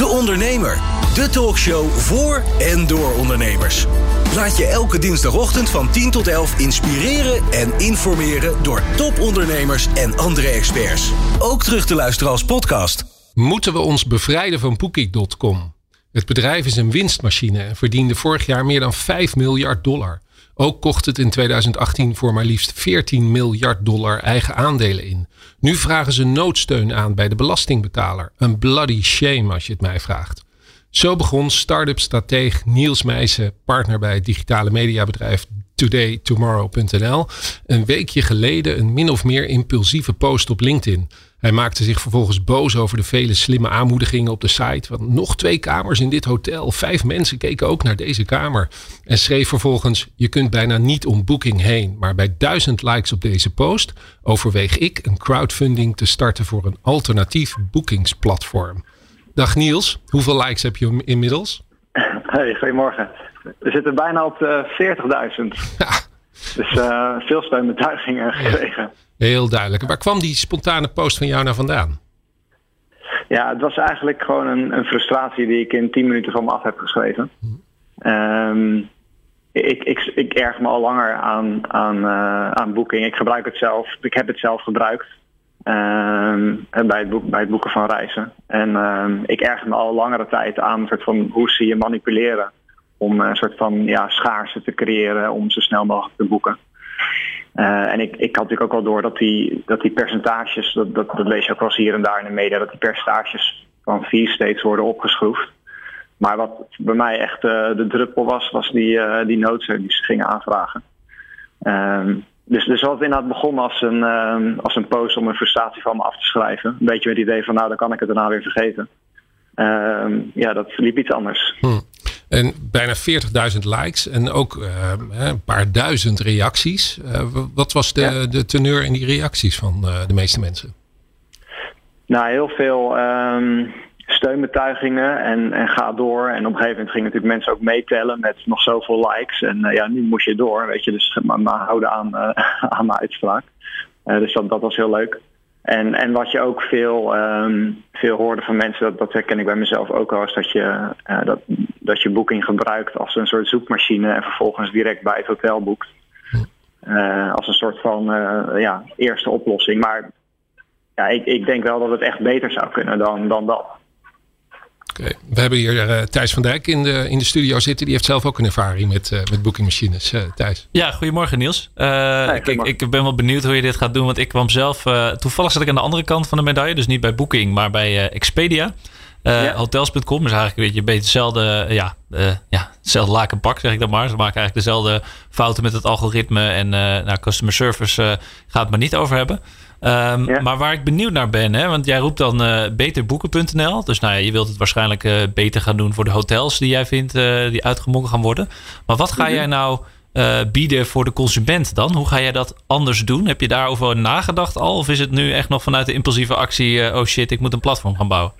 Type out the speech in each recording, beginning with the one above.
De Ondernemer. De talkshow voor en door ondernemers. Laat je elke dinsdagochtend van 10 tot 11 inspireren en informeren door topondernemers en andere experts. Ook terug te luisteren als podcast. Moeten we ons bevrijden van Booking.com? Het bedrijf is een winstmachine en verdiende vorig jaar meer dan 5 miljard dollar. Ook kocht het in 2018 voor maar liefst 14 miljard dollar eigen aandelen in. Nu vragen ze noodsteun aan bij de belastingbetaler. Een bloody shame als je het mij vraagt. Zo begon start-up strateeg Niels Meijsen, partner bij het digitale mediabedrijf todaytomorrow.nl, een weekje geleden een min of meer impulsieve post op LinkedIn. Hij maakte zich vervolgens boos over de vele slimme aanmoedigingen op de site. Want nog twee kamers in dit hotel. Vijf mensen keken ook naar deze kamer. En schreef vervolgens: Je kunt bijna niet om Booking heen. Maar bij duizend likes op deze post overweeg ik een crowdfunding te starten voor een alternatief boekingsplatform. Dag Niels, hoeveel likes heb je inmiddels? Hey, goedemorgen. We zitten bijna op de 40.000. Ja. Dus uh, veel steunbetuigingen gekregen. Heel duidelijk. Waar kwam die spontane post van jou naar vandaan? Ja, het was eigenlijk gewoon een, een frustratie die ik in 10 minuten van me af heb geschreven. Um, ik, ik, ik erg me al langer aan, aan, uh, aan Booking. Ik gebruik het zelf. Ik heb het zelf gebruikt. Um, bij, het boek, bij het boeken van reizen. En um, ik erg me al langere tijd aan soort van hoe ze je manipuleren. Om een soort van ja, schaarste te creëren om zo snel mogelijk te boeken. Uh, en ik, ik had natuurlijk ook wel door dat die, dat die percentages, dat, dat, dat lees je ook wel eens hier en daar in de media, dat die percentages van fees steeds worden opgeschroefd. Maar wat bij mij echt uh, de druppel was, was die, uh, die noodsteun die ze gingen aanvragen. Uh, dus, dus wat inderdaad begon als een, ehm, als een post om een frustratie van me af te schrijven. Een beetje met het idee van nou, dan kan ik het daarna weer vergeten. Ehm, ja, dat liep iets anders. Hm. En bijna 40.000 likes en ook uh, een paar duizend reacties. Uh, wat was de, ja. de teneur in die reacties van uh, de meeste mensen? Nou, heel veel um, steunbetuigingen en, en ga door. En op een gegeven moment gingen natuurlijk mensen ook meetellen met nog zoveel likes. En ja, nu moest je door, weet je. Dus maar, maar houden aan, aan mijn uitspraak. dus dat, dat was heel leuk. En, en wat je ook veel, um, veel hoorde van mensen, dat, dat herken ik bij mezelf ook wel, is dat je, uh, dat, dat je boeking gebruikt als een soort zoekmachine en vervolgens direct bij het hotel boekt. Uh, als een soort van uh, ja, eerste oplossing. Maar ja, ik, ik denk wel dat het echt beter zou kunnen dan, dan dat. Okay. We hebben hier uh, Thijs van Dijk in de, in de studio zitten. Die heeft zelf ook een ervaring met, uh, met bookingmachines. Uh, Thijs. Ja, goedemorgen Niels. Hey, ik, ik, ben wel benieuwd hoe je dit gaat doen. Want ik kwam zelf... toevallig zat ik aan de andere kant van de medaille. Dus niet bij Booking, maar bij Expedia. Ja. Hotels.com is eigenlijk weet je, een beetje hetzelfde, ja, ja, hetzelfde lakenpak, zeg ik dan maar. Ze maken eigenlijk dezelfde fouten met het algoritme. En nou, customer service gaat het maar niet over hebben. Um, ja. Maar waar ik benieuwd naar ben, hè, want jij roept dan uh, beterboeken.nl. Dus nou ja, je wilt het waarschijnlijk uh, beter gaan doen voor de hotels die jij vindt uh, die uitgemokken gaan worden. Maar wat ga mm -hmm. jij nou bieden voor de consument dan? Hoe ga jij dat anders doen? Heb je daarover nagedacht al? Of is het nu echt nog vanuit de impulsieve actie, oh shit, ik moet een platform gaan bouwen?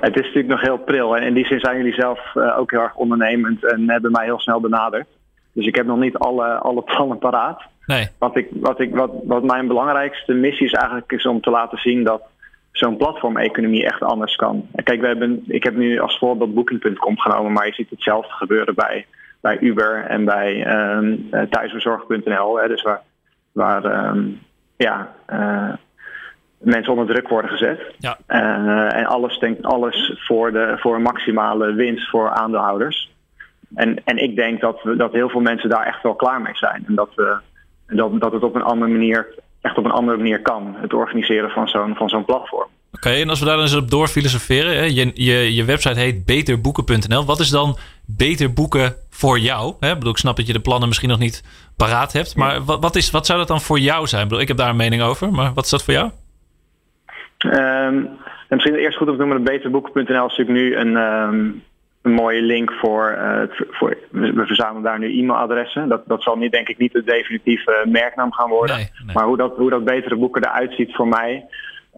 Het is natuurlijk nog heel pril. En in die zin zijn jullie zelf ook heel erg ondernemend en hebben mij heel snel benaderd. Dus ik heb nog niet alle, alle plannen paraat. Nee. Wat, ik, wat, ik, wat, wat mijn belangrijkste missie is eigenlijk is om te laten zien dat zo'n platformeconomie echt anders kan. Kijk, we hebben, ik heb nu als voorbeeld Booking.com genomen, maar je ziet hetzelfde gebeuren bij, bij Uber en bij um, thuisbezorg.nl. Dus waar, waar um, ja, uh, mensen onder druk worden gezet. Ja. Uh, en alles, denk, alles voor, de, voor maximale winst voor aandeelhouders. En, en ik denk dat, we, dat heel veel mensen daar echt wel klaar mee zijn. En dat we dat, dat het op een andere manier, echt op een andere manier kan, het organiseren van zo'n van zo'n platform. Oké, okay, en als we daar dan eens op doorfilosoferen, hè? Je, je, je website heet beterboeken.nl. Wat is dan beter boeken voor jou? Hè? Ik, bedoel, ik snap dat je de plannen misschien nog niet paraat hebt, maar wat, wat, is, wat zou dat dan voor jou zijn? Ik, bedoel, ik heb daar een mening over, maar wat is dat voor jou? Um, misschien eerst goed te noemen, beterboeken.nl is natuurlijk nu een, um, een mooie link voor, uh, voor we verzamelen daar nu e-mailadressen. Dat, dat zal niet, denk ik niet de definitieve merknaam gaan worden. Nee, nee. Maar hoe dat, hoe dat betere boeken eruit ziet voor mij.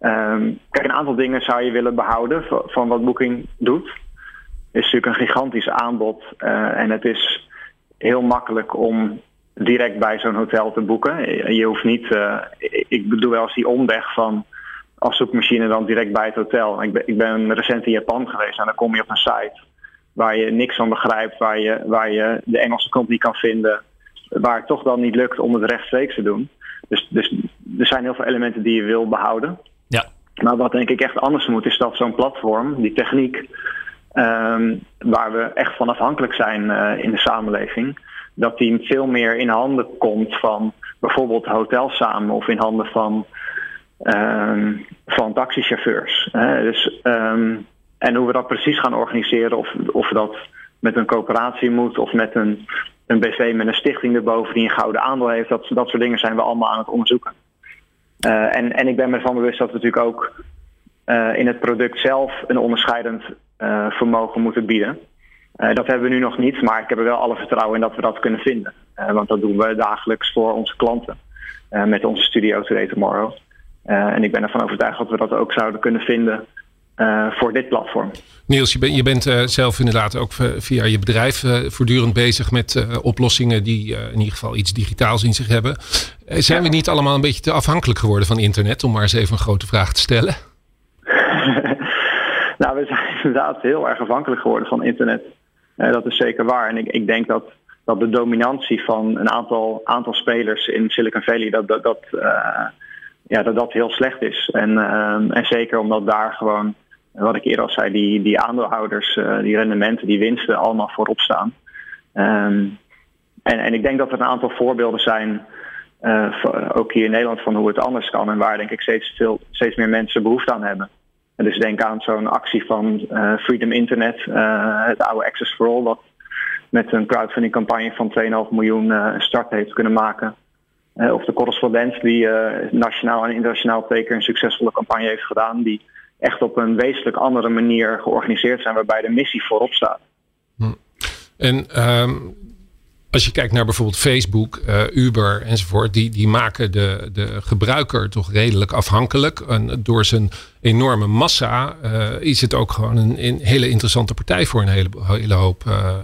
Um, kijk, een aantal dingen zou je willen behouden van, van wat Booking doet. Het is natuurlijk een gigantisch aanbod uh, en het is heel makkelijk om direct bij zo'n hotel te boeken. Je hoeft niet, uh, ik bedoel wel eens die omweg van als zoekmachine dan direct bij het hotel. Ik ben, ik ben recent in Japan geweest en dan kom je op een site waar je niks van begrijpt, waar je, waar je de Engelse kant niet kan vinden, waar het toch dan niet lukt om het rechtstreeks te doen. Dus, dus er zijn heel veel elementen die je wil behouden. Ja. Maar wat denk ik echt anders moet, is dat zo'n platform, die techniek, ehm, waar we echt van afhankelijk zijn uh, in de samenleving, dat die veel meer in handen komt van bijvoorbeeld hotels samen of in handen van, um, van taxichauffeurs. Hè. Dus, um, en hoe we dat precies gaan organiseren, of, of dat met een coöperatie moet of met een, een BV met een stichting erboven die een gouden aandeel heeft, dat, dat soort dingen zijn we allemaal aan het onderzoeken. Uh, en, en ik ben me ervan bewust dat we natuurlijk ook uh, in het product zelf een onderscheidend uh, vermogen moeten bieden. dat hebben we nu nog niet, maar ik heb er wel alle vertrouwen in dat we dat kunnen vinden. want dat doen we dagelijks voor onze klanten met onze studio Today Tomorrow. en ik ben ervan overtuigd dat we dat ook zouden kunnen vinden uh, voor dit platform. Niels, je, ben, je bent uh, zelf inderdaad ook via je bedrijf uh, voortdurend bezig met oplossingen die in ieder geval iets digitaals in zich hebben. zijn we niet allemaal een beetje te afhankelijk geworden van internet, om maar eens even een grote vraag te stellen? nou, we zijn inderdaad heel erg afhankelijk geworden van internet. dat is zeker waar. En ik, ik denk dat, dat de dominantie van een aantal, aantal spelers in Silicon Valley, dat, dat, dat, ja, dat, dat heel slecht is. En, en zeker omdat daar gewoon wat ik eerder al zei, die, die aandeelhouders, uh, die rendementen, die winsten allemaal voorop staan. Um, en, en ik denk dat er een aantal voorbeelden zijn, uh, ook hier in Nederland, van hoe het anders kan en waar denk ik steeds, veel, steeds meer mensen behoefte aan hebben. En dus denk aan zo'n actie van uh, Freedom Internet, het oude Access for All, dat met een crowdfunding campagne van 2,5 miljoen een start heeft kunnen maken. of de correspondent die nationaal en internationaal twee keer een succesvolle campagne heeft gedaan, die echt op een wezenlijk andere manier georganiseerd zijn, waarbij de missie voorop staat. Hm. En um, als je kijkt naar bijvoorbeeld Facebook, uh, Uber enzovoort, die, die maken de, de gebruiker toch redelijk afhankelijk. En door zijn enorme massa uh, is het ook gewoon een, een, hele interessante partij voor een hele, hele hoop uh,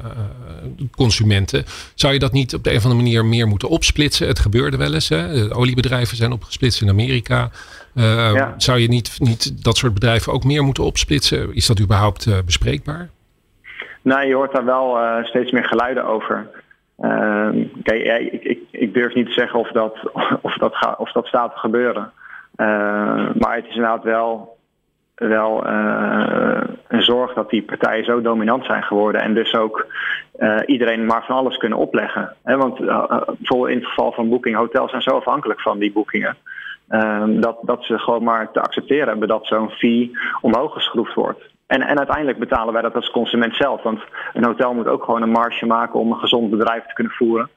consumenten. Zou je dat niet op de een of andere manier meer moeten opsplitsen? Het gebeurde wel eens. Hè? De oliebedrijven zijn opgesplitst in Amerika. Ja. Zou je niet, niet dat soort bedrijven ook meer moeten opsplitsen? Is dat überhaupt bespreekbaar? Nou, je hoort daar wel steeds meer geluiden over. Uh, kijk, ja, ik, ik, ik, durf niet te zeggen of dat, of dat, gaat, of dat staat te gebeuren. Uh, maar het is inderdaad wel, wel een zorg dat die partijen zo dominant zijn geworden en dus ook iedereen maar van alles kunnen opleggen. Want bijvoorbeeld in het geval van boeking, hotels zijn zo afhankelijk van die boekingen. Ehm, dat, dat ze gewoon maar te accepteren hebben dat zo'n fee omhoog geschroefd wordt. En, en uiteindelijk betalen wij dat als consument zelf. Want een hotel moet ook gewoon een marge maken om een gezond bedrijf te kunnen voeren.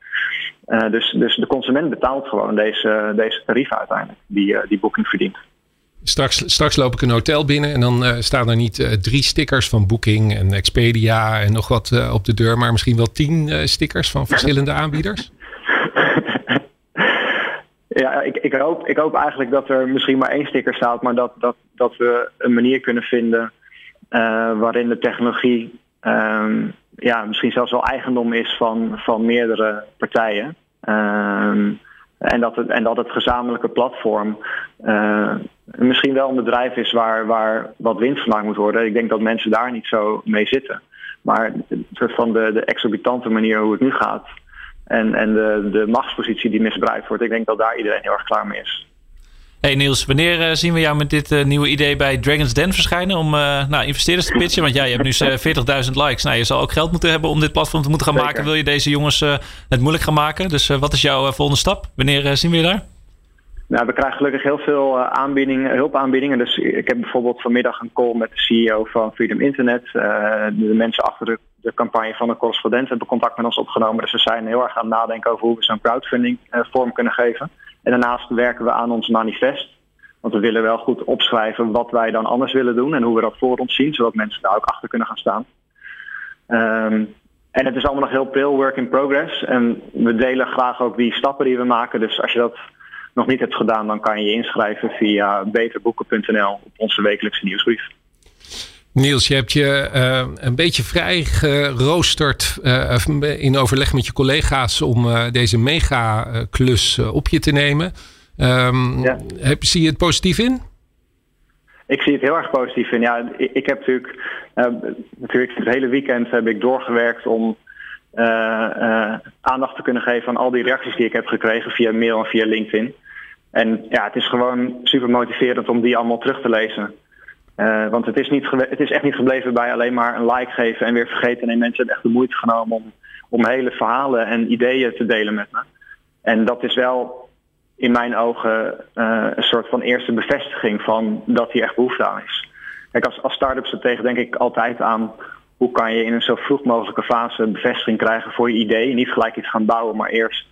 Uh, dus, dus de consument betaalt gewoon deze, deze tarieven uiteindelijk, die, uh, die Booking verdient. Straks, straks loop ik een hotel binnen en dan uh, staan er niet drie stickers van Booking en Expedia en nog wat op de deur, maar misschien wel tien stickers van verschillende aanbieders. Ja, ik, ik, hoop, ik hoop eigenlijk dat er misschien maar één sticker staat, maar dat, dat, dat we een manier kunnen vinden uh, waarin de technologie um, ja, misschien zelfs wel eigendom is van, van meerdere partijen. Um, en, dat het, en dat het gezamenlijke platform uh, misschien wel een bedrijf is waar, waar wat winst moet worden. Ik denk dat mensen daar niet zo mee zitten. Maar van de, de exorbitante manier hoe het nu gaat. En, en de, de machtspositie die misbruikt wordt. Ik denk dat daar iedereen heel erg klaar mee is. Hey Niels, wanneer uh, zien we jou met dit uh, nieuwe idee bij Dragon's Den verschijnen om uh, nou, investeerders te pitchen? Want ja, je hebt nu 40.000 likes. Nou, je zal ook geld moeten hebben om dit platform te moeten gaan Zeker. maken. Wil je deze jongens het moeilijk gaan maken? Dus wat is jouw volgende stap? Wanneer zien we je daar? Nou, we krijgen gelukkig heel veel aanbiedingen, hulpaanbiedingen. Dus ik heb bijvoorbeeld vanmiddag een call met de CEO van Freedom Internet. de mensen achter de, de, campagne van de correspondent hebben contact met ons opgenomen. Dus we zijn heel erg aan het nadenken over hoe we zo'n crowdfunding vorm kunnen geven. En daarnaast werken we aan ons manifest. Want we willen wel goed opschrijven wat wij dan anders willen doen en hoe we dat voor ons zien, zodat mensen daar ook achter kunnen gaan staan. Um, en het is allemaal nog heel pril, work in progress. En we delen graag ook die stappen die we maken. Dus als je dat nog niet hebt gedaan, dan kan je je inschrijven via beterboeken.nl op onze wekelijkse nieuwsbrief. Niels, je hebt je uh, een beetje vrij geroosterd uh, in overleg met je collega's om uh, deze mega klus op je te nemen. Um, ja. heb, zie je het positief in? ik zie het heel erg positief in. Ja, ik, ik heb natuurlijk, natuurlijk het hele weekend heb ik doorgewerkt om aandacht te kunnen geven aan al die reacties die ik heb gekregen via mail en via LinkedIn. En ja, het is gewoon super motiverend om die allemaal terug te lezen. Uh, want het is, niet het is echt niet gebleven bij alleen maar een like geven en weer vergeten. En mensen hebben echt de moeite genomen om, om hele verhalen en ideeën te delen met me. En dat is wel in mijn ogen uh, een soort van eerste bevestiging van dat hier echt behoefte aan is. Kijk, als, als start-ups tegen denk ik altijd aan hoe kan je in een zo vroeg mogelijke fase bevestiging krijgen voor je idee. Niet gelijk iets gaan bouwen, maar eerst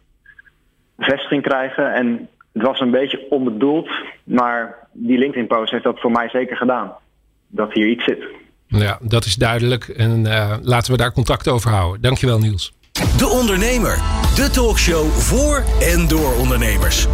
bevestiging krijgen. En het was een beetje onbedoeld, maar die LinkedIn-post heeft dat voor mij zeker gedaan. Dat hier iets zit. Ja, dat is duidelijk. En uh, laten we daar contact over houden. Dankjewel, Niels. De Ondernemer. De talkshow voor en door ondernemers.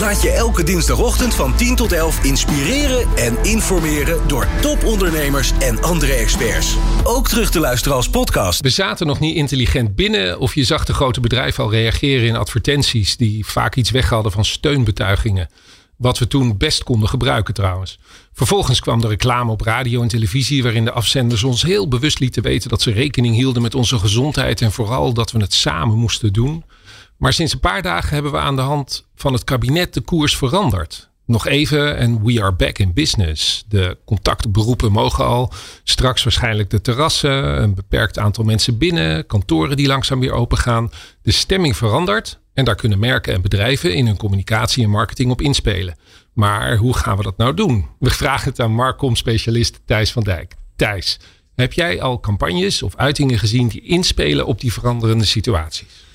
Laat je elke dinsdagochtend van 10 tot 11 inspireren en informeren door topondernemers en andere experts. Ook terug te luisteren als podcast. We zaten nog niet intelligent binnen of je zag de grote bedrijven al reageren in advertenties die vaak iets weg hadden van steunbetuigingen. Wat we toen best konden gebruiken trouwens. Vervolgens kwam de reclame op radio en televisie waarin de afzenders ons heel bewust lieten weten dat ze rekening hielden met onze gezondheid en vooral dat we het samen moesten doen. Maar sinds een paar dagen hebben we aan de hand van het kabinet de koers veranderd. Nog even en we are back in business. De contactberoepen mogen al. Straks waarschijnlijk de terrassen, een beperkt aantal mensen binnen, kantoren die langzaam weer open gaan. De stemming verandert en daar kunnen merken en bedrijven in hun communicatie en marketing op inspelen. Maar hoe gaan we dat nou doen? We vragen het aan Marcom-specialist Thijs van Dijk. Thijs, heb jij al campagnes of uitingen gezien die inspelen op die veranderende situaties?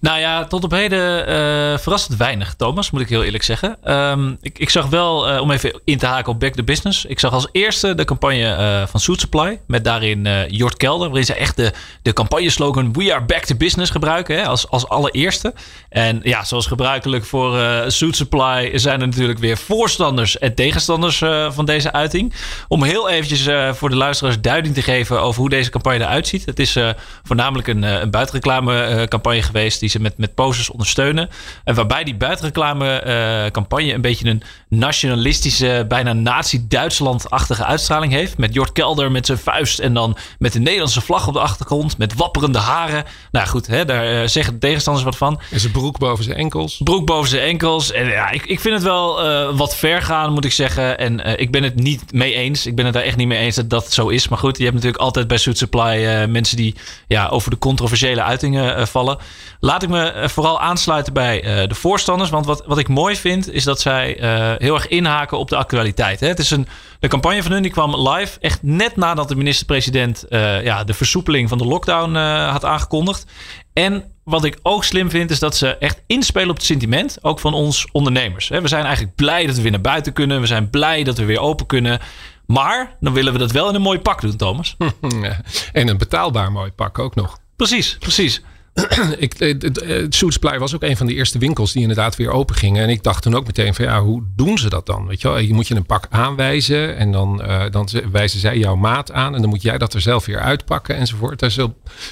Nou ja, tot op heden uh, verrast het weinig, Thomas, moet ik heel eerlijk zeggen. Um, ik, ik, zag wel, uh, om even in te haken op Back the Business. Ik zag als eerste de campagne uh, van Suit Supply. Met daarin Jort Kelder. Waarin ze echt de, de campagneslogan We are back to business gebruiken. Hè, als, als allereerste. En ja, zoals gebruikelijk voor Suit Supply zijn er natuurlijk weer voorstanders en tegenstanders van deze uiting. Om heel eventjes voor de luisteraars duiding te geven over hoe deze campagne eruit ziet. Het is voornamelijk een, een buitenreclame campagne geweest. Die ze met, met posters ondersteunen. En waarbij die buitenreclame uh, campagne een beetje een nationalistische, bijna nazi-Duitsland-achtige uitstraling heeft. Met Jort Kelder met zijn vuist en dan met de Nederlandse vlag op de achtergrond. Met wapperende haren. Nou goed, hè, daar uh, zeggen de tegenstanders wat van. En zijn broek boven zijn enkels. Broek boven zijn enkels. En ja, ik, ik vind het wel uh, wat ver gaan, moet ik zeggen. En ik ben het niet mee eens. Ik ben het daar echt niet mee eens dat dat zo is. Maar goed, je hebt natuurlijk altijd bij Suit Supply mensen die ja, over de controversiële uitingen vallen. Laat ik me eh, vooral aansluiten bij de voorstanders. Want wat, wat ik mooi vind, is dat zij heel erg inhaken op de actualiteit. Hè? Het is een, de campagne van hun die kwam live echt net nadat de minister-president uh, ja, de versoepeling van de lockdown had aangekondigd. En wat ik ook slim vind, is dat ze echt inspelen op het sentiment, ook van ons ondernemers. We zijn eigenlijk blij dat we weer naar buiten kunnen. We zijn blij dat we weer open kunnen. Maar dan willen we dat wel in een mooi pak doen, Thomas. en een betaalbaar mooi pak ook nog. Precies, precies. ik, Supply was ook een van de eerste winkels die inderdaad weer open gingen. En ik dacht toen ook meteen van ja, hoe doen ze dat dan? Weet je, wel? je moet je een pak aanwijzen en dan, uh, dan wijzen zij jouw maat aan. En dan moet jij dat er zelf weer uitpakken enzovoort. Daar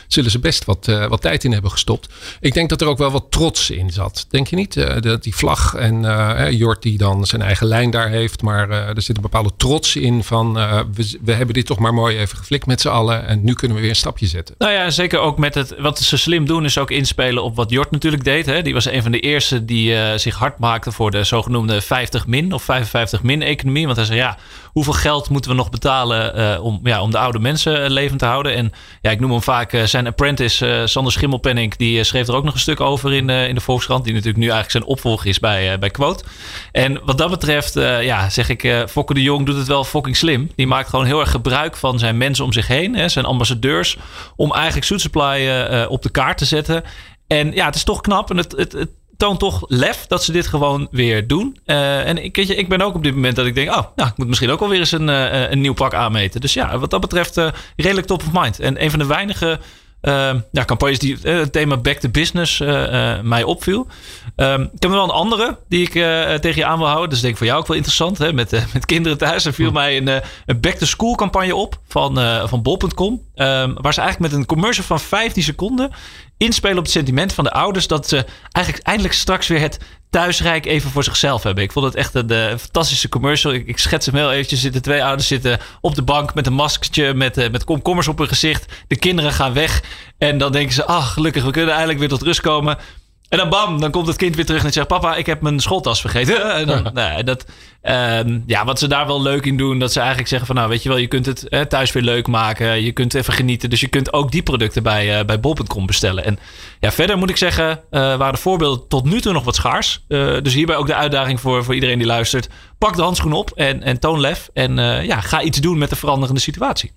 zullen ze best wat, uh, wat tijd in hebben gestopt. Ik denk dat er ook wel wat trots in zat. Denk je niet? Dat die vlag en Jort die dan zijn eigen lijn daar heeft. Maar er zit een bepaalde trots in van we, we hebben dit toch maar mooi even geflikt met z'n allen. En nu kunnen we weer een stapje zetten. Nou ja, zeker ook met het wat ze slim doen is ook inspelen op wat Jort natuurlijk deed. Hè. Die was een van de eerste die uh, zich hard maakte voor de zogenoemde 50 min of 55 min economie. Want hij zei ja, hoeveel geld moeten we nog betalen uh, om, ja, om de oude mensen uh, levend te houden? En ja, ik noem hem vaak zijn apprentice Sander Schimmelpenning. Die schreef er ook nog een stuk over in, in de Volkskrant. Die natuurlijk nu eigenlijk zijn opvolger is bij, bij Quote. En wat dat betreft, ja, zeg ik, Fokke de Jong doet het wel fucking slim. Die maakt gewoon heel erg gebruik van zijn mensen om zich heen. Hè, zijn ambassadeurs. Om eigenlijk Suit Supply op de kaart te zetten. En ja, het is toch knap. En het, het, het toont toch lef dat ze dit gewoon weer doen. Uh, en ik, je, ik ben ook op dit moment dat ik denk... oh, nou, ik moet misschien ook wel weer eens een, uh, een nieuw pak aanmeten. Dus ja, wat dat betreft uh, redelijk top of mind. En een van de weinige uh, ja, campagnes die het thema back to business mij opviel. Um, ik heb nog wel een andere die ik tegen je aan wil houden. Dus denk ik voor jou ook wel interessant. Hè? Met, met kinderen thuis. Er viel hm. mij een, een back to school campagne op van, van bol.com. Um, ehm, waar ze eigenlijk met een commercial van 15 seconden inspelen op het sentiment van de ouders dat ze eigenlijk eindelijk straks weer het thuisrijk even voor zichzelf hebben. Ik vond het echt een, fantastische commercial. Ik, schets hem heel eventjes. Zitten twee ouders zitten op de bank met een maskertje, met, uh, met komkommers op hun gezicht. De kinderen gaan weg. En dan denken ze, ach, gelukkig, we kunnen eindelijk weer tot rust komen. En dan bam, dan komt het kind weer terug en zegt: Papa, ik heb mijn schooltas vergeten. en dan, nou, dat, um, ja, wat ze daar wel leuk in doen, dat ze eigenlijk zeggen: van nou, weet je wel, je kunt het hè, thuis weer leuk maken. Je kunt even genieten. Dus je kunt ook die producten bij, uh, bij bol.com bestellen. En ja, verder moet ik zeggen, uh, waren de voorbeelden tot nu toe nog wat schaars. Uh, dus hierbij ook de uitdaging voor, voor iedereen die luistert. Pak de handschoen op en, en toon lef. En ja, ga iets doen met de veranderende situatie.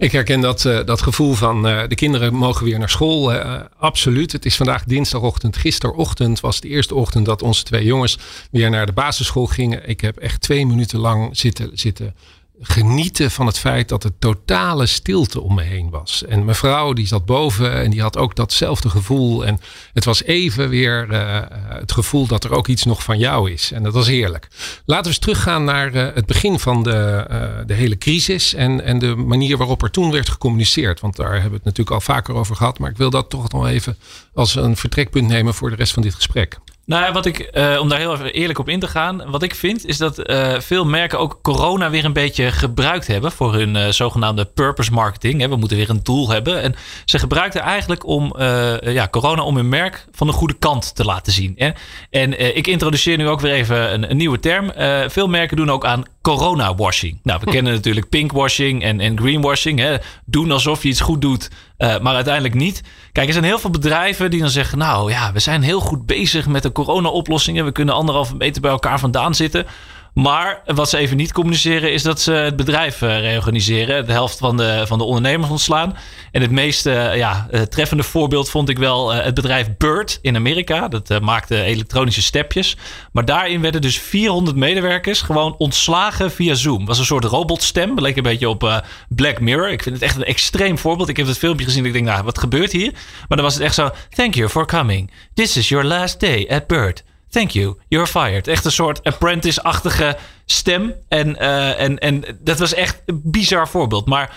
Ik herken dat, uh, dat gevoel van uh, de kinderen mogen weer naar school. Uh, absoluut. Het is vandaag dinsdagochtend. Gisterochtend was de eerste ochtend dat onze twee jongens weer naar de basisschool gingen. Ik heb echt twee minuten lang zitten, zitten genieten van het feit dat er totale stilte om me heen was. En mijn vrouw die zat boven en die had ook datzelfde gevoel. En het was even weer uh, het gevoel dat er ook iets nog van jou is. En dat was heerlijk. Laten we eens teruggaan naar uh, het begin van de, uh, de hele crisis. En, en de manier waarop er toen werd gecommuniceerd. Want daar hebben we het natuurlijk al vaker over gehad. Maar ik wil dat toch nog even als een vertrekpunt nemen voor de rest van dit gesprek. Nou, wat ik, uh, om daar heel even eerlijk op in te gaan. Wat ik vind is dat uh, veel merken ook corona weer een beetje gebruikt hebben voor hun uh, zogenaamde purpose marketing. Hè. We moeten weer een doel hebben. En ze gebruikten eigenlijk om ja, corona om hun merk van de goede kant te laten zien. Hè. En ik introduceer nu ook weer even een, een nieuwe term. veel merken doen ook aan corona washing. Nou, we hm. kennen natuurlijk pinkwashing en, en greenwashing. Hè. Doen alsof je iets goed doet, maar uiteindelijk niet. Kijk, er zijn heel veel bedrijven die dan zeggen: Nou ja, we zijn heel goed bezig met de corona-oplossingen. We kunnen anderhalve meter bij elkaar vandaan zitten. Maar wat ze even niet communiceren is dat ze het bedrijf uh, reorganiseren. De helft van de, van de ondernemers ontslaan. En het meest uh, ja, treffende voorbeeld vond ik wel het bedrijf Bird in Amerika. Dat maakte elektronische stepjes. Maar daarin werden dus 400 medewerkers gewoon ontslagen via Zoom. was een soort robotstem. Leek een beetje op Black Mirror. Ik vind het echt een extreem voorbeeld. Ik heb het filmpje gezien en ik denk, nou, wat gebeurt hier? Maar dan was het echt zo, thank you for coming. This is your last day at Bird. Thank you, you're fired. Echt een soort apprentice-achtige stem. En, uh, en, en dat was echt een bizar voorbeeld. Maar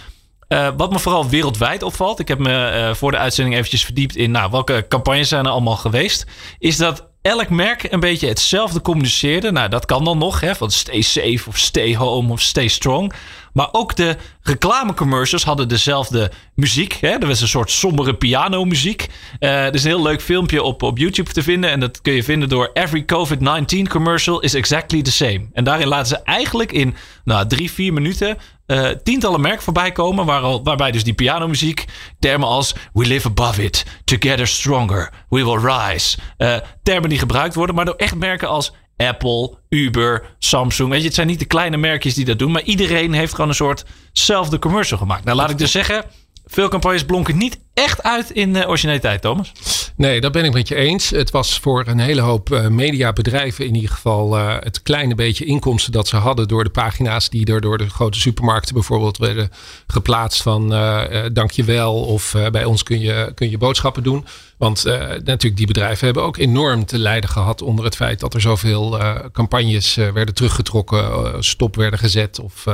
uh, wat me vooral wereldwijd opvalt, ik heb me uh, voor de uitzending eventjes verdiept in nou, welke campagnes zijn er allemaal geweest, is dat elk merk een beetje hetzelfde communiceerde. Nou, dat kan dan nog, hè, van stay safe of stay home of stay strong. Maar ook de reclamecommercials hadden dezelfde muziek. Hè? Er was een soort sombere pianomuziek. Uh, er is een heel leuk filmpje op, op YouTube te vinden. En dat kun je vinden door Every COVID-19 commercial is exactly the same. En daarin laten ze eigenlijk in nou, drie, vier minuten uh, tientallen merken voorbij komen. Waar waarbij dus die pianomuziek termen als We live above it, together stronger, we will rise. Uh, termen die gebruikt worden, maar door echt merken als Apple, Uber, Samsung. Weet je, het zijn niet de kleine merkjes die dat doen. Maar iedereen heeft gewoon een soortzelfde commercial gemaakt. Nou, laat ik dus zeggen. Veel campagnes blonken niet echt uit in uh, originaliteit, Thomas. Nee, dat ben ik met je eens. Het was voor een hele hoop uh, mediabedrijven in ieder geval uh, het kleine beetje inkomsten dat ze hadden door de pagina's die er door de grote supermarkten bijvoorbeeld werden geplaatst van dankjewel of bij ons kun je, kun je boodschappen doen. Want uh, natuurlijk, die bedrijven hebben ook enorm te lijden gehad onder het feit dat er zoveel uh, campagnes uh, werden teruggetrokken, stop werden gezet of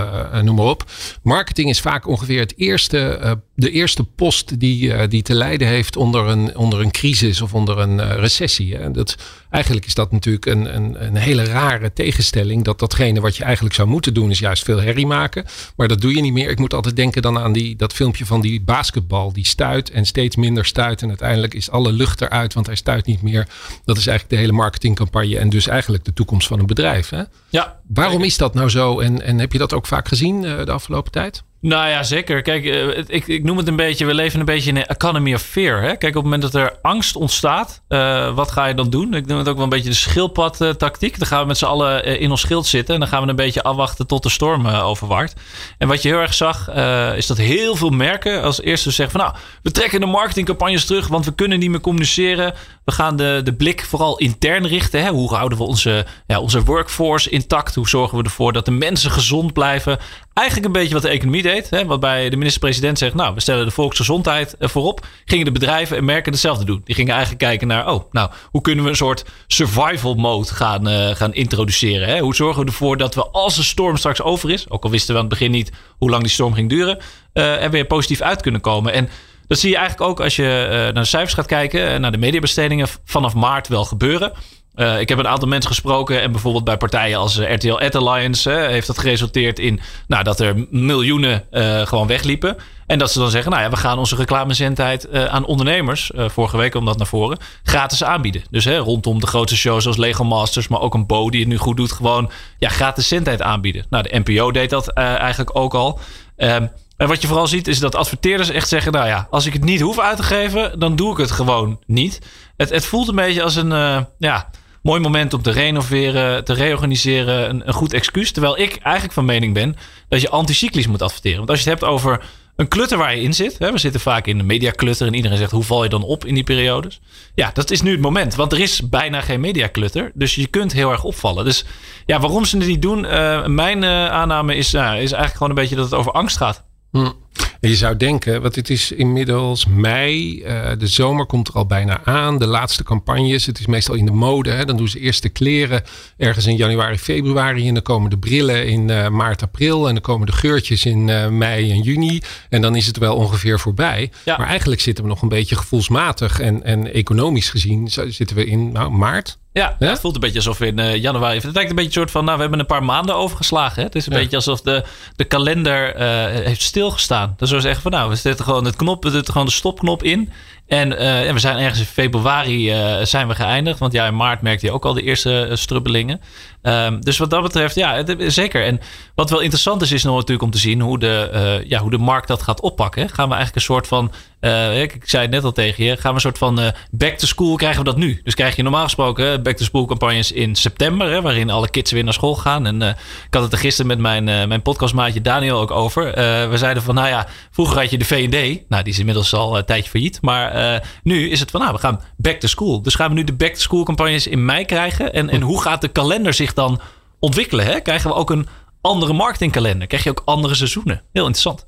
noem maar op. Marketing is vaak ongeveer het eerste, de eerste post die, die te lijden heeft onder een, onder een crisis of onder een recessie. Hè. Dat, eigenlijk is dat natuurlijk een, een, een hele rare tegenstelling. Dat datgene wat je eigenlijk zou moeten doen is juist veel herrie maken. Maar dat doe je niet meer. Ik moet altijd denken dan aan die, dat filmpje van die basketbal. Die stuit en steeds minder stuit. En uiteindelijk is alle lucht eruit, want hij stuit niet meer. Dat is eigenlijk de hele marketingcampagne en dus eigenlijk de toekomst van een bedrijf. Hè? Ja. Waarom is dat nou zo en, en heb je dat ook vaak gezien uh, de afgelopen tijd? Nou ja, zeker. Kijk, uh, ik, ik noem het een beetje, we leven een beetje in een economy of fear. Hè? Kijk, op het moment dat er angst ontstaat, uh, wat ga je dan doen? Ik noem het ook wel een beetje de schildpad-tactiek. Dan gaan we met z'n allen in ons schild zitten en dan gaan we een beetje afwachten tot de storm overwaart. En wat je heel erg zag, is dat heel veel merken als eerste zeggen van nou, we trekken de marketingcampagnes terug, want we kunnen niet meer communiceren. We gaan de, de blik vooral intern richten. Hè? Hoe houden we onze, ja, onze workforce intact? Hoe zorgen we ervoor dat de mensen gezond blijven? Eigenlijk een beetje wat de economie Hè? Waarbij de minister-president zegt: Nou, we stellen de volksgezondheid eh, voorop. Gingen de bedrijven en merken hetzelfde doen. Die gingen eigenlijk kijken naar: Oh, nou, hoe kunnen we een soort survival mode gaan, uh, gaan introduceren? Hè? Hoe zorgen we ervoor dat we, als de storm straks over is, ook al wisten we aan het begin niet hoe lang die storm ging duren, uh, er weer positief uit kunnen komen? En dat zie je eigenlijk ook als je naar de cijfers gaat kijken, naar de mediabestedingen vanaf maart wel gebeuren. Uh, ik heb een aantal mensen gesproken en bijvoorbeeld bij partijen als RTL Ad Alliance heeft dat geresulteerd in nou, dat er miljoenen gewoon wegliepen. En dat ze dan zeggen, nou ja, we gaan onze reclamezendheid aan ondernemers, vorige week kwam dat naar voren, gratis aanbieden. Dus hè, rondom de grootste shows zoals Lego Masters, maar ook een Bo die het nu goed doet, gewoon ja, gratis zendtijd aanbieden. Nou, de NPO deed dat eigenlijk ook al. Ehm, en wat je vooral ziet is dat adverteerders echt zeggen: Nou ja, als ik het niet hoef uit te geven, dan doe ik het gewoon niet. Het, het voelt een beetje als een ja, mooi moment om te renoveren, te reorganiseren. Een, een, goed excuus. Terwijl ik eigenlijk van mening ben dat je anticyclisch moet adverteren. Want als je het hebt over een klutter waar je in zit. Hè, we zitten vaak in de mediaklutter en iedereen zegt: Hoe val je dan op in die periodes? Ja, dat is nu het moment. Want er is bijna geen mediaklutter. Dus je kunt heel erg opvallen. Dus ja, waarom ze het niet doen? Uh, mijn uh, aanname is, is eigenlijk gewoon een beetje dat het over angst gaat. Hm. Je zou denken, want het is inmiddels mei, uh, de zomer komt er al bijna aan, de laatste campagnes, het is meestal in de mode. Hè? Dan doen ze eerst de kleren ergens in januari, februari en dan komen de brillen in uh, maart, april en dan komen de geurtjes in uh, mei en juni en dan is het wel ongeveer voorbij. Ja. Maar eigenlijk zitten we nog een beetje gevoelsmatig en, en economisch gezien zitten we in nou, maart. Ja, het voelt een beetje alsof we in uh, januari. Het lijkt een beetje een soort van. Nou, we hebben een paar maanden overgeslagen. Hè? Het is een beetje alsof de, de kalender uh, heeft stilgestaan. Dat zou zeggen van nou, we zetten gewoon het knop, we zetten gewoon de stopknop in. En, uh, en we zijn ergens in februari zijn we geëindigd. Want ja, in maart merkte je ook al de eerste strubbelingen. Um, dus wat dat betreft, ja, het, zeker. En wat wel interessant is, is nog natuurlijk om te zien hoe de, ja, hoe de markt dat gaat oppakken. Gaan we eigenlijk een soort van uh, ik, zei het net al tegen je. Gaan we een soort van uh, back to school krijgen we dat nu? Dus krijg je normaal gesproken back to school campagnes in september, hè, waarin alle kids weer naar school gaan. En ik had het er gisteren met mijn, mijn podcastmaatje Daniel ook over. we zeiden van, nou ja, vroeger had je de V&D. Nou, die is inmiddels al een tijdje failliet. Maar nu is het van, nou, we gaan back to school. Dus gaan we nu de back to school campagnes in mei krijgen? En, en hoe gaat de kalender zich dan ontwikkelen? Hè? Krijgen we ook een andere marketingkalender? Krijg je ook andere seizoenen? Heel interessant.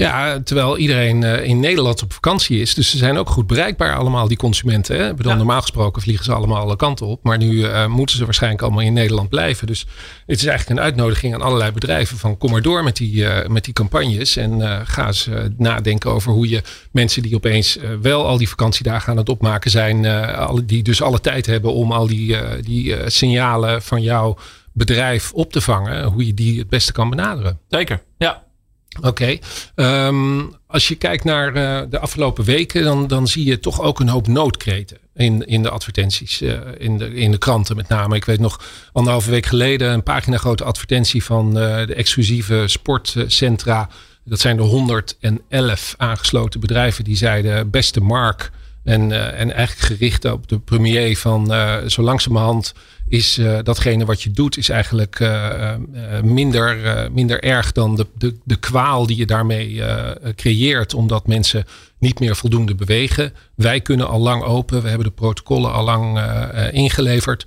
Ja, terwijl iedereen uh, in Nederland op vakantie is. Dus ze zijn ook goed bereikbaar allemaal, die consumenten. Hè? Bedoel, Normaal gesproken vliegen ze allemaal alle kanten op. Maar nu uh, moeten ze waarschijnlijk allemaal in Nederland blijven. Dus het is eigenlijk een uitnodiging aan allerlei bedrijven. Van kom maar door met die, uh, met die campagnes. En ga eens nadenken over hoe je mensen die opeens wel al die vakantiedagen aan het opmaken zijn. alle, die dus alle tijd hebben om al die, die signalen van jouw bedrijf op te vangen. Hoe je die het beste kan benaderen. Zeker, ja. Oké. Ehm, als je kijkt naar uh, de afgelopen weken, dan, dan zie je toch ook een hoop noodkreten in, in de advertenties. Uh, in, de, in de kranten met name. Ik weet nog anderhalve week geleden een pagina grote advertentie van uh, de exclusieve sportcentra. Dat zijn de 111 aangesloten bedrijven die zeiden: Beste Mark. En, en eigenlijk gericht op de premier van zo langzamerhand is uh, datgene wat je doet, is eigenlijk minder, minder erg dan de, de, de kwaal die je daarmee creëert. Omdat mensen niet meer voldoende bewegen. Wij kunnen al lang open. We hebben de protocollen al lang ingeleverd.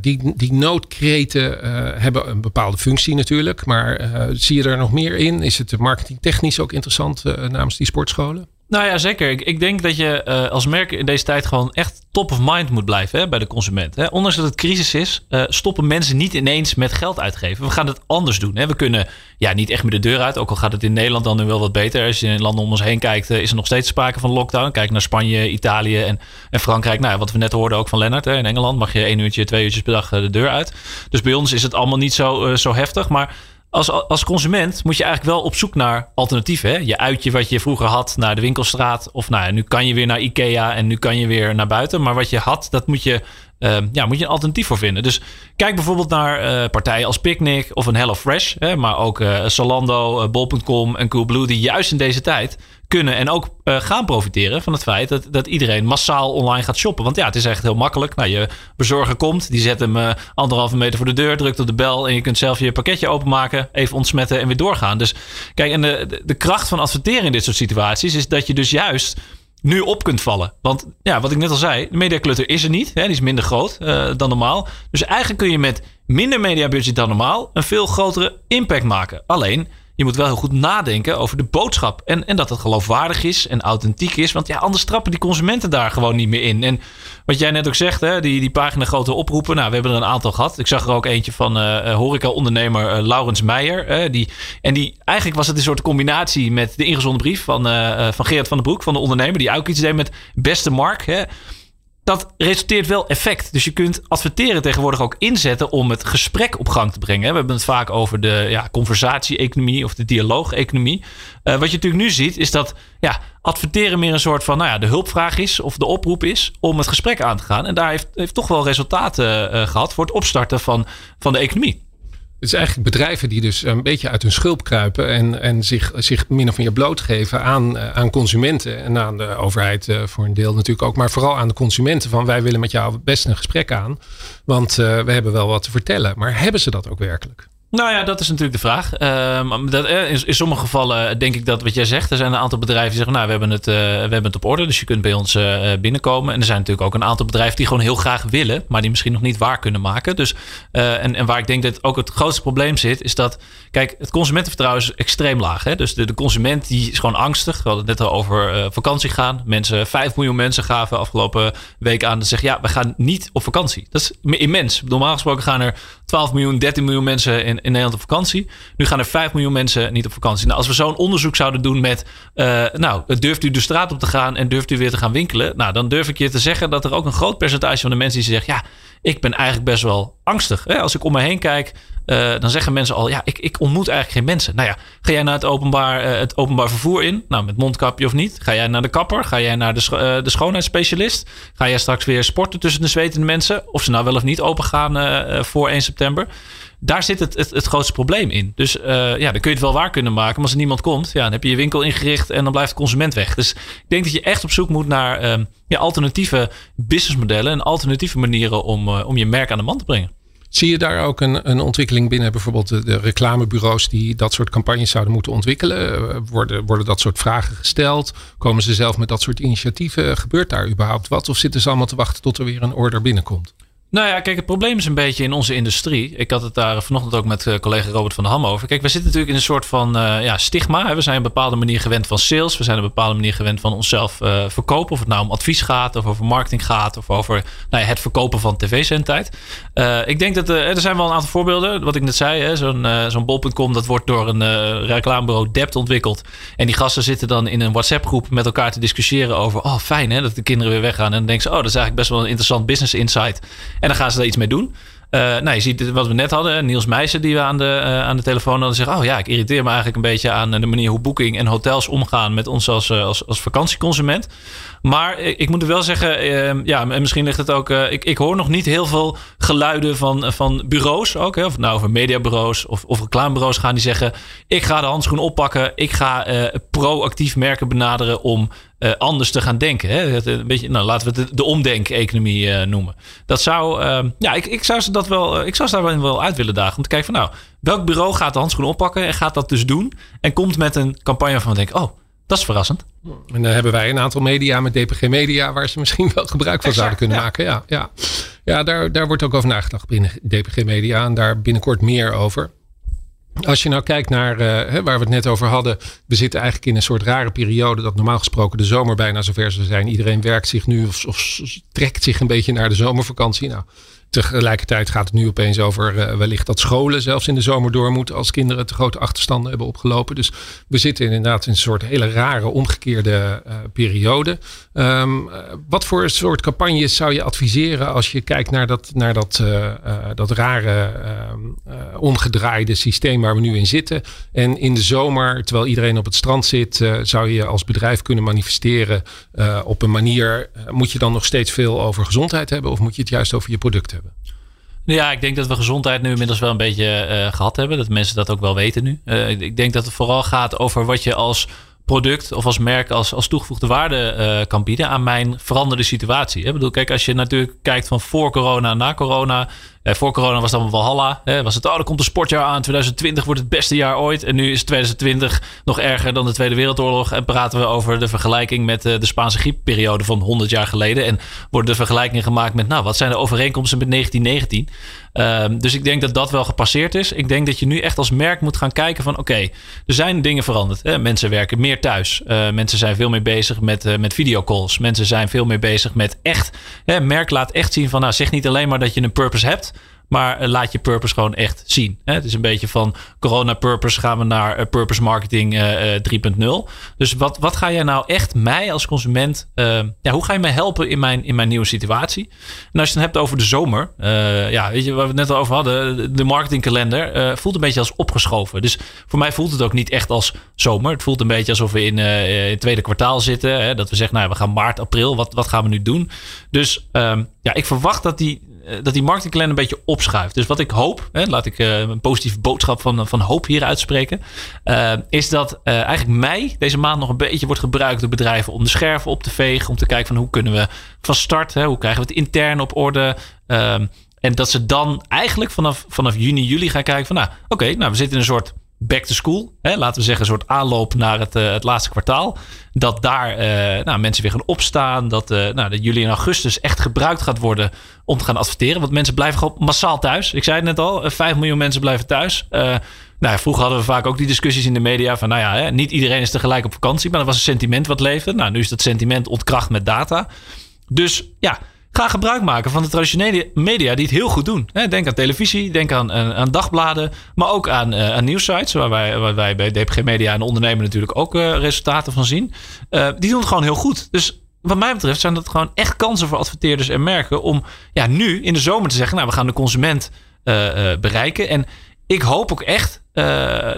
die, die noodkreten hebben een bepaalde functie natuurlijk. Maar zie je er nog meer in? Is het marketingtechnisch ook interessant namens die sportscholen? Nou ja, zeker. Ik, ik denk dat je uh, als merk in deze tijd gewoon echt top of mind moet blijven hè, bij de consument. Hè. Ondanks dat het crisis is, uh, stoppen mensen niet ineens met geld uitgeven. We gaan het anders doen. Hè. We kunnen ja, niet echt met de deur uit, ook al gaat het in Nederland dan nu wel wat beter. Als je in landen om ons heen kijkt, uh, is er nog steeds sprake van lockdown. Kijk naar Spanje, Italië en, en Frankrijk. Nou, wat we net hoorden ook van Lennart. Hè. In Engeland mag je één uurtje, twee uurtjes per dag de deur uit. Dus bij ons is het allemaal niet zo, zo heftig. Maar als, als consument moet je eigenlijk wel op zoek naar alternatieven. Hè? Je uitje wat je vroeger had naar de winkelstraat. Of nou, nu kan je weer naar Ikea en nu kan je weer naar buiten. Maar wat je had, dat moet je, uh, ja, moet je een alternatief voor vinden. Dus kijk bijvoorbeeld naar uh, partijen als Picnic of een HelloFresh. Hè? Maar ook uh, Zalando, Bol.com en Coolblue. Die juist in deze tijd kunnen en ook gaan profiteren van het feit dat, dat iedereen massaal online gaat shoppen. Want ja, het is echt heel makkelijk. Nou, je bezorger komt, die zet hem anderhalve meter voor de deur, drukt op de bel en je kunt zelf je pakketje openmaken, even ontsmetten en weer doorgaan. Dus kijk, en de, de kracht van adverteren in dit soort situaties is dat je dus juist nu op kunt vallen. Want ja, wat ik net al zei, de mediaclutter is er niet. Hè, die is minder groot uh, dan normaal. Dus eigenlijk kun je met minder mediabudget dan normaal een veel grotere impact maken. Alleen je moet wel heel goed nadenken over de boodschap. En, en dat het geloofwaardig is en authentiek is. Want ja, anders trappen die consumenten daar gewoon niet meer in. En wat jij net ook zegt, hè, die, die pagina grote oproepen. Nou, we hebben er een aantal gehad. Ik zag er ook eentje van uh, horeca-ondernemer uh, Laurens Meijer. die, en die, eigenlijk was het een soort combinatie met de ingezonden brief van, van Gerard van den Broek, van de ondernemer. Die ook iets deed met beste Mark. Hè dat resulteert wel effect. Dus je kunt adverteren tegenwoordig ook inzetten om het gesprek op gang te brengen. We hebben het vaak over de ja, conversatie-economie of de dialoog-economie. Uh, wat je natuurlijk nu ziet, is dat ja, adverteren meer een soort van nou ja, de hulpvraag is of de oproep is om het gesprek aan te gaan. En daar heeft, heeft toch wel resultaten uh, gehad voor het opstarten van, van de economie. Het is eigenlijk bedrijven die dus een beetje uit hun schulp kruipen en, en zich, zich min of meer blootgeven aan, eh, aan consumenten en aan de overheid uh, voor een deel natuurlijk ook, maar vooral aan de consumenten van wij willen met jou best een gesprek aan, want uh, we hebben wel wat te vertellen. Maar hebben ze dat ook werkelijk? Nou ja, dat is natuurlijk de vraag. Uh, dat, in, in, sommige gevallen denk ik dat wat jij zegt. Er zijn een aantal bedrijven die zeggen, nou, we hebben het, uh, we hebben het op orde. Dus je kunt bij ons uh, binnenkomen. En er zijn natuurlijk ook een aantal bedrijven die gewoon heel graag willen. Maar die misschien nog niet waar kunnen maken. Dus, eh, en, waar ik denk dat ook het grootste probleem zit. Is dat, kijk, het consumentenvertrouwen is extreem laag. Hè? Dus de, de consument die is gewoon angstig. We hadden het net al over vakantie gaan. Mensen, 5 miljoen mensen gaven afgelopen week aan. te zeggen, ja, we gaan niet op vakantie. Dat is immens. Normaal gesproken gaan er 12 miljoen, 13 miljoen mensen in, in Nederland op vakantie. Nu gaan er 5 miljoen mensen niet op vakantie. Nou, als we zo'n onderzoek zouden doen met, uh, nou, durft u de straat op te gaan en durft u weer te gaan winkelen? Nou, dan durf ik je te zeggen dat er ook een groot percentage van de mensen die zeggen, ja, ik ben eigenlijk best wel angstig. Hè? Als ik om me heen kijk, uh, dan zeggen mensen al, ja, ik, ik ontmoet eigenlijk geen mensen. Nou ja, ga jij naar het openbaar, uh, het openbaar vervoer in? Nou, met mondkapje of niet? Ga jij naar de kapper? Ga jij naar de, de schoonheidsspecialist? Ga jij straks weer sporten tussen de zwetende mensen? Of ze nou wel of niet open gaan voor 1 september? Daar zit het, het, het grootste probleem in. Dus uh, ja, dan kun je het wel waar kunnen maken. Maar als er niemand komt, ja, dan heb je je winkel ingericht en dan blijft de consument weg. Dus ik denk dat je echt op zoek moet naar ja, alternatieve businessmodellen en alternatieve manieren om, uh, om je merk aan de man te brengen. Zie je daar ook een, een ontwikkeling binnen bijvoorbeeld de, de, reclamebureaus die dat soort campagnes zouden moeten ontwikkelen? Worden, worden dat soort vragen gesteld? Komen ze zelf met dat soort initiatieven? Gebeurt daar überhaupt wat? Of zitten ze allemaal te wachten tot er weer een order binnenkomt? Nou ja, kijk, het probleem is een beetje in onze industrie. Ik had het daar vanochtend ook met uh, collega Robert van der Ham over. Kijk, we zitten natuurlijk in een soort van uh, ja, stigma. We zijn een bepaalde manier gewend van sales. We zijn een bepaalde manier gewend van onszelf uh, verkopen. Of het nou om advies gaat, of over marketing gaat, of over nou ja, het verkopen van tv-zendtijd. ik denk dat er zijn wel een aantal voorbeelden. Wat ik net zei, zo'n zo'n bol.com, dat wordt door een reclamebureau Dept ontwikkeld. En die gasten zitten dan in een WhatsApp-groep met elkaar te discussiëren over. Oh, fijn hè, dat de kinderen weer weggaan. En dan denken ze, oh, dat is eigenlijk best wel een interessant business insight. En dan gaan ze daar iets mee doen. Uh, nou, je ziet wat we net hadden. Niels Meijsen die we aan de, uh, aan de telefoon hadden. Zeggen, oh ja, ik irriteer me eigenlijk een beetje aan de manier hoe Booking en hotels omgaan met ons als, als, als vakantieconsument. Maar ik moet wel zeggen, ehm, ja, en misschien ligt het ook. ik, ik hoor nog niet heel veel geluiden van, van bureaus ook. Hè, of nou over mediabureaus of, of reclamebureaus gaan die zeggen: Ik ga de handschoen oppakken. Ik ga proactief merken benaderen om anders te gaan denken. Hè? Een beetje, nou, laten we het de, de omdenk-economie uh, noemen. Dat zou, uh, ja, ik, ik zou ze dat wel, ik zou ze daar wel uit willen dagen. Om te kijken van, nou, welk bureau gaat de handschoen oppakken en gaat dat dus doen? En komt met een campagne we denken, oh, dat is verrassend. En dan hebben wij een aantal media met DPG Media waar ze misschien wel gebruik van exact, zouden kunnen ja. maken. Ja, ja. ja daar, daar wordt ook over nagedacht binnen DPG Media en daar binnenkort meer over. Als je nou kijkt naar uh, waar we het net over hadden. We zitten eigenlijk in een soort rare periode. Dat normaal gesproken de zomer bijna zover zou zijn. Iedereen werkt zich nu of, of trekt zich een beetje naar de zomervakantie. Nou, Tegelijkertijd gaat het nu opeens over uh, wellicht dat scholen zelfs in de zomer door moeten als kinderen te grote achterstanden hebben opgelopen. Dus we zitten inderdaad in een soort hele rare omgekeerde uh, periode. Um, uh, wat voor soort campagnes zou je adviseren als je kijkt naar dat, naar dat, dat rare omgedraaide systeem waar we nu in zitten? En in de zomer, terwijl iedereen op het strand zit, zou je als bedrijf kunnen manifesteren op een manier. moet je dan nog steeds veel over gezondheid hebben of moet je het juist over je product hebben? Ja, ik denk dat we gezondheid nu inmiddels wel een beetje uh, gehad hebben. Dat mensen dat ook wel weten nu. Uh, ik denk dat het vooral gaat over wat je als product of als merk als, als toegevoegde waarde uh, kan bieden aan mijn veranderde situatie. Ik bedoel, kijk, als je natuurlijk kijkt van voor corona na corona, eh, voor corona was allemaal Valhalla. Hè, was het, oh, er komt een sportjaar aan. 2020 wordt het beste jaar ooit. En nu is 2020 nog erger dan de Tweede Wereldoorlog. En praten we over de vergelijking met uh, de Spaanse griepperiode van 100 jaar geleden. En worden de vergelijkingen gemaakt met, nou, wat zijn de overeenkomsten met 1919? Um, dus ik denk dat dat wel gepasseerd is. Ik denk dat je nu echt als merk moet gaan kijken van, oké, er zijn dingen veranderd. Hè? Mensen werken meer thuis. Uh, mensen zijn veel meer bezig met, uh, met videocalls. Mensen zijn veel meer bezig met echt, hè, merk laat echt zien van, nou, zeg niet alleen maar dat je een purpose hebt. Maar laat je purpose gewoon echt zien. Het is een beetje van corona purpose gaan we naar purpose marketing 3.0. Dus wat, wat ga jij nou echt mij als consument, ja, hoe ga je mij helpen in mijn, in mijn nieuwe situatie? En als je het hebt over de zomer, ja, weet je, waar we het net al over hadden, de marketingkalender voelt een beetje als opgeschoven. Dus voor mij voelt het ook niet echt als zomer. Het voelt een beetje alsof we in, het tweede kwartaal zitten. Hè? Dat we zeggen, nou, we gaan maart, april, wat, wat gaan we nu doen? Dus um, ja, ik verwacht dat die, eh, dat die marketingplan een beetje opschuift. Dus wat ik hoop, hè, laat ik uh, een positieve boodschap van, van hoop hier uitspreken, is dat eigenlijk mei deze maand nog een beetje wordt gebruikt door bedrijven om de scherven op te vegen, om te kijken van hoe kunnen we van start, hè, hoe krijgen we het intern op orde. Um, en dat ze dan eigenlijk vanaf, vanaf juni, juli gaan kijken van nou, oké, nou we zitten in een soort back to school. Hè, laten we zeggen, een soort aanloop naar het, uh, het laatste kwartaal. Dat daar uh, nou, mensen weer gaan opstaan. Dat, uh, nou, dat juli en augustus echt gebruikt gaat worden om te gaan adverteren. Want mensen blijven gewoon massaal thuis. Ik zei het net al, 5 miljoen mensen blijven thuis. nou, vroeger hadden we vaak ook die discussies in de media van, nou ja, hè, niet iedereen is tegelijk op vakantie. Maar dat was een sentiment wat leefde. Nou, nu is dat sentiment ontkracht met data. Dus ja, Ga gebruik maken van de traditionele media die het heel goed doen. Denk aan televisie, denk aan, aan, dagbladen, maar ook aan, aan nieuwsites, waar wij, bij DPG Media en ondernemer natuurlijk ook uh, resultaten van zien. Die doen het gewoon heel goed. Dus wat mij betreft zijn dat gewoon echt kansen voor adverteerders en merken om ja, nu in de zomer te zeggen, nou we gaan de consument bereiken. En ik hoop ook echt uh,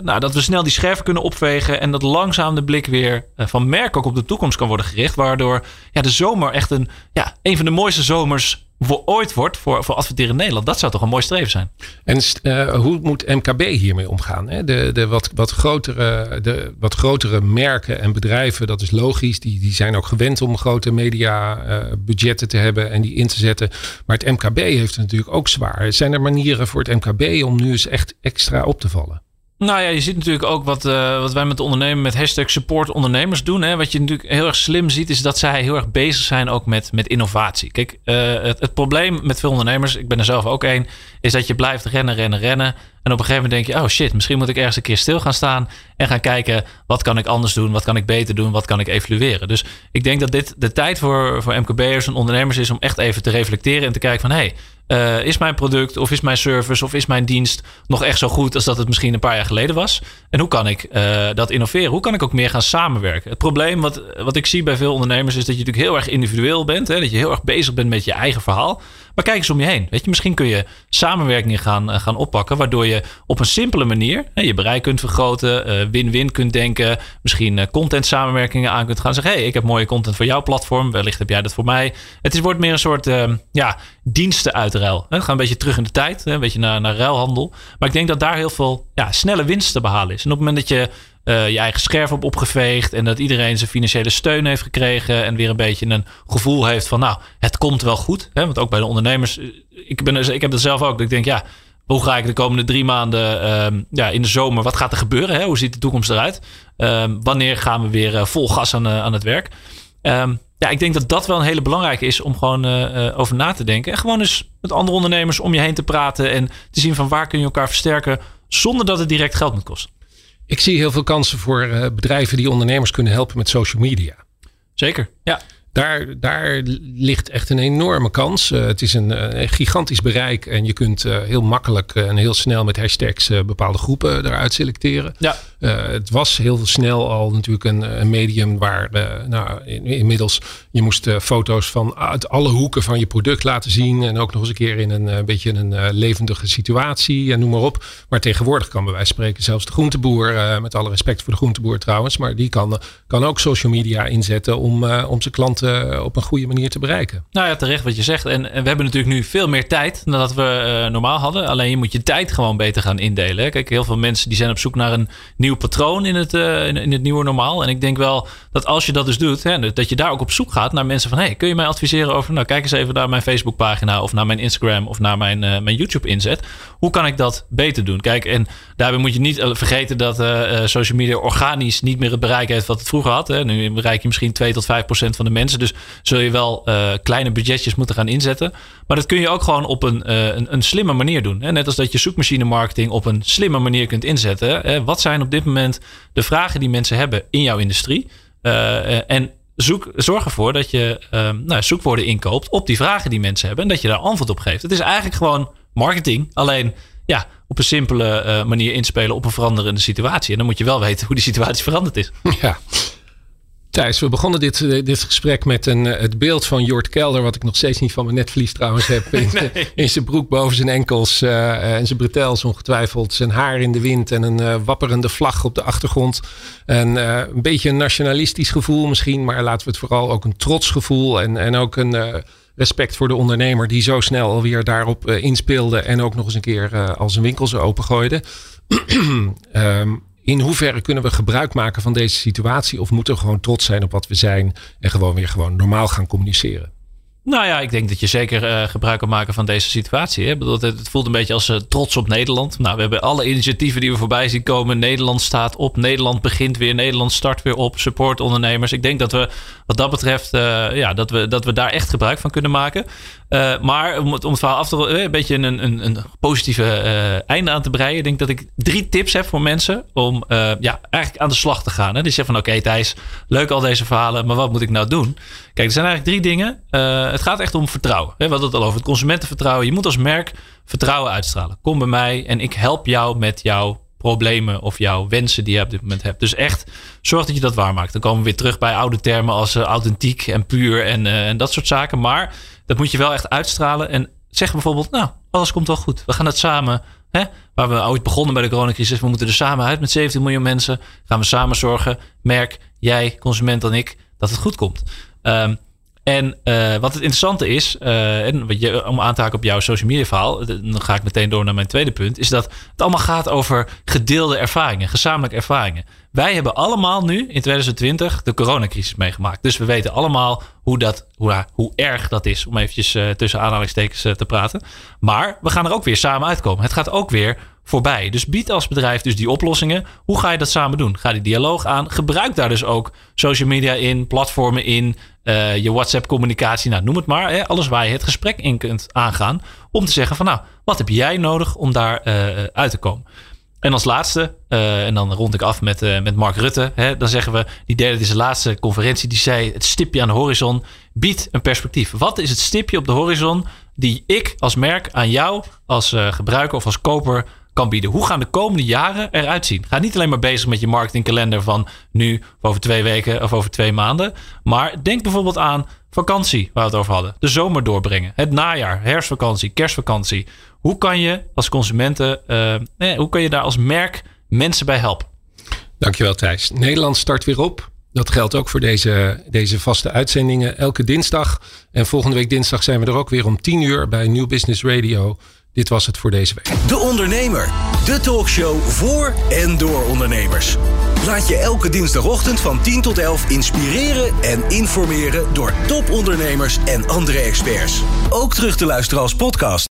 nou, dat we snel die scherven kunnen opvegen. En dat langzaam de blik weer uh, van merk ook op de toekomst kan worden gericht. Waardoor ja, de zomer echt een, ja, een van de mooiste zomers ooit wordt voor, voor adverteren in Nederland. Dat zou toch een mooi streven zijn. En uh, hoe moet MKB hiermee omgaan? Hè? De, de, wat, wat grotere, de wat grotere merken en bedrijven, dat is logisch. Die, die zijn ook gewend om grote media uh, budgetten te hebben en die in te zetten. Maar het MKB heeft het natuurlijk ook zwaar. Zijn er manieren voor het MKB om nu eens echt extra op te vallen? Nou ja, je ziet natuurlijk ook wat, uh, wat wij met de ondernemen met hashtag support ondernemers doen. Hè. Wat je natuurlijk heel erg slim ziet, is dat zij heel erg bezig zijn ook met, met innovatie. Kijk, uh, het, het, probleem met veel ondernemers, ik ben er zelf ook één, is dat je blijft rennen, rennen, rennen. En op een gegeven moment denk je, oh shit, misschien moet ik ergens een keer stil gaan staan en gaan kijken, wat kan ik anders doen, wat kan ik beter doen, wat kan ik evalueren. Dus ik denk dat dit de tijd voor, voor MKB'ers en ondernemers is om echt even te reflecteren en te kijken van, hé, hey, uh, is mijn product of is mijn service of is mijn dienst nog echt zo goed als dat het misschien een paar jaar geleden was? En hoe kan ik uh, dat innoveren? Hoe kan ik ook meer gaan samenwerken? Het probleem wat, wat ik zie bij veel ondernemers is dat je natuurlijk heel erg individueel bent. Hè? Dat je heel erg bezig bent met je eigen verhaal. Maar kijk eens om je heen. Weet je, misschien kun je samenwerkingen gaan, uh, gaan oppakken. Waardoor je op een simpele manier je bereik kunt vergroten. Win-win kunt denken. Misschien content samenwerkingen aan kunt gaan. Zeggen, hey, ik heb mooie content voor jouw platform. Wellicht heb jij dat voor mij. Het is, wordt meer een soort ja, diensten uitruil. We gaan een beetje terug in de tijd. Een beetje naar, naar ruilhandel. Maar ik denk dat daar heel veel ja, snelle winst te behalen is. En op het moment dat je uh, je eigen scherf op opgeveegd. En dat iedereen zijn financiële steun heeft gekregen. En weer een beetje een gevoel heeft van nou, het komt wel goed. Hè? Want ook bij de ondernemers. Eh, ik, ben, ik heb dat zelf ook. Dat ik denk ja, hoe ga ik de komende drie maanden um, ja, in de zomer, wat gaat er gebeuren? Hè? Hoe ziet de toekomst eruit? Um, wanneer gaan we weer uh, vol gas aan, aan het werk? Um, ja, ik denk dat dat wel een hele belangrijke is om gewoon over na te denken. En gewoon eens met andere ondernemers om je heen te praten en te zien van waar kun je elkaar versterken zonder dat het direct geld moet kosten. Ik zie heel veel kansen voor uh, bedrijven die ondernemers kunnen helpen met social media. Zeker, ja. Daar, daar ligt echt een enorme kans. Uh, het is een, uh, gigantisch bereik en je kunt heel makkelijk en heel snel met hashtags bepaalde groepen eruit selecteren. Ja. Het was heel snel al natuurlijk een, een medium waar nou, in, inmiddels je moest foto's van uit alle hoeken van je product laten zien. En ook nog eens een keer in een beetje een levendige situatie en noem maar op. Maar tegenwoordig kan bij wijze van spreken zelfs de groenteboer, met alle respect voor de groenteboer trouwens, maar die kan, kan ook social media inzetten om, om zijn klanten eh, op een goede manier te bereiken. Nou ja, terecht wat je zegt. En, we hebben natuurlijk nu veel meer tijd dan dat we normaal hadden. Alleen je moet je tijd gewoon beter gaan indelen. Kijk, heel veel mensen die zijn op zoek naar een nieuw patroon in het, uh, in, het nieuwe normaal. En ik denk wel dat als je dat dus doet, hè, dat je daar ook op zoek gaat naar mensen van... hey, kun je mij adviseren over... nou, kijk eens even naar mijn Facebookpagina of naar mijn Instagram of naar mijn, mijn YouTube inzet. Hoe kan ik dat beter doen? Kijk, en daarbij moet je niet vergeten dat social media organisch niet meer het bereik heeft wat het vroeger had. Hè. Nu bereik je misschien 2 tot 5 procent van de mensen dus zul je wel kleine budgetjes moeten gaan inzetten. Maar dat kun je ook gewoon op een, een, een, slimme manier doen. Hè? Net als dat je zoekmachine marketing op een slimme manier kunt inzetten. Hè? Wat zijn op dit moment de vragen die mensen hebben in jouw industrie? Uh, en zoek, zorg ervoor dat je nou, zoekwoorden inkoopt op die vragen die mensen hebben. En dat je daar antwoord op geeft. Het is eigenlijk gewoon marketing. Alleen ja, op een simpele manier inspelen op een veranderende situatie. En dan moet je wel weten hoe die situatie veranderd is. Ja. Thijs, we begonnen dit, eh, dit gesprek met een, eh, het beeld van Jort Kelder, wat ik nog steeds niet van mijn netvlies trouwens heb. In, in zijn broek boven zijn enkels uh, en zijn bretels ongetwijfeld. Zijn haar in de wind en een uh, wapperende vlag op de achtergrond. En uh, een beetje een nationalistisch gevoel misschien, maar laten we het vooral ook een trots gevoel en, en ook een respect voor de ondernemer die zo snel alweer daarop inspeelde en ook nog eens een keer al zijn winkel zo opengooide. um, in hoeverre kunnen we gebruik maken van deze situatie? Of moeten we gewoon trots zijn op wat we zijn en gewoon weer gewoon normaal gaan communiceren? Nou ja, ik denk dat je zeker uh, gebruik kan maken van deze situatie. Hè? Bedoel, het, voelt een beetje als uh, trots op Nederland. Nou, we hebben alle initiatieven die we voorbij zien komen. Nederland staat op, Nederland begint weer, Nederland start weer op, support ondernemers. Ik denk dat we wat dat betreft, uh, ja, dat we, dat we daar echt gebruik van kunnen maken. Maar om het, verhaal af te een beetje een, een, een positieve einde aan te breien. Denk dat ik drie tips heb voor mensen om ja, eigenlijk aan de slag te gaan. Hè? Die zeggen van oké Thijs, leuk al deze verhalen, maar wat moet ik nou doen? Kijk, er zijn eigenlijk drie dingen het gaat echt om vertrouwen. We hadden het al over het consumentenvertrouwen. Je moet als merk vertrouwen uitstralen. Kom bij mij en ik help jou met jouw problemen of jouw wensen die je op dit moment hebt. Dus echt zorg dat je dat waarmaakt. Dan komen we weer terug bij oude termen als authentiek en puur en, en dat soort zaken. Maar dat moet je wel echt uitstralen. En zeg bijvoorbeeld, nou, alles komt wel goed. We gaan het samen, hè, waar we ooit begonnen bij de coronacrisis. We moeten er samen uit met 17 miljoen mensen. Gaan we samen zorgen, merk, jij, consument en ik, dat het goed komt. Um, en uh, wat het interessante is, uh, en wat je, om aan te haken op jouw social media verhaal, dan ga ik meteen door naar mijn tweede punt, is dat het allemaal gaat over gedeelde ervaringen, gezamenlijke ervaringen. Wij hebben allemaal nu in 2020 de coronacrisis meegemaakt. Dus we weten allemaal hoe, dat, hoe, hoe erg dat is, om eventjes uh, tussen aanhalingstekens te praten. Maar we gaan er ook weer samen uitkomen. Het gaat ook weer voorbij. Dus bied als bedrijf dus die oplossingen. Hoe ga je dat samen doen? Ga die dialoog aan. Gebruik daar dus ook social media in, platformen in, uh, je WhatsApp-communicatie, nou, noem het maar. Hè, alles waar je het gesprek in kunt aangaan. Om te zeggen van nou, wat heb jij nodig om daar uit te komen? En als laatste, uh, en dan rond ik af met, met Mark Rutte. Hè, dan zeggen we, die derde, is de laatste conferentie. Die zei, het stipje aan de horizon biedt een perspectief. Wat is het stipje op de horizon die ik als merk aan jou als gebruiker of als koper kan bieden. Hoe gaan de komende jaren eruit zien? Ga niet alleen maar bezig met je marketingkalender van nu, of over twee weken of over twee maanden. Maar denk bijvoorbeeld aan vakantie, waar we het over hadden. De zomer doorbrengen. Het najaar, herfstvakantie, kerstvakantie. Hoe kan je als consumenten, uh, hoe kan je daar als merk mensen bij helpen? Dankjewel Thijs. Nederland start weer op. Dat geldt ook voor deze, deze vaste uitzendingen. Elke dinsdag. En volgende week dinsdag zijn we er ook weer om 10 uur bij New Business Radio. Dit was het voor deze week. De Ondernemer. De talkshow voor en door ondernemers. Laat je elke dinsdagochtend van 10 tot 11 inspireren en informeren door topondernemers en andere experts. Ook terug te luisteren als podcast.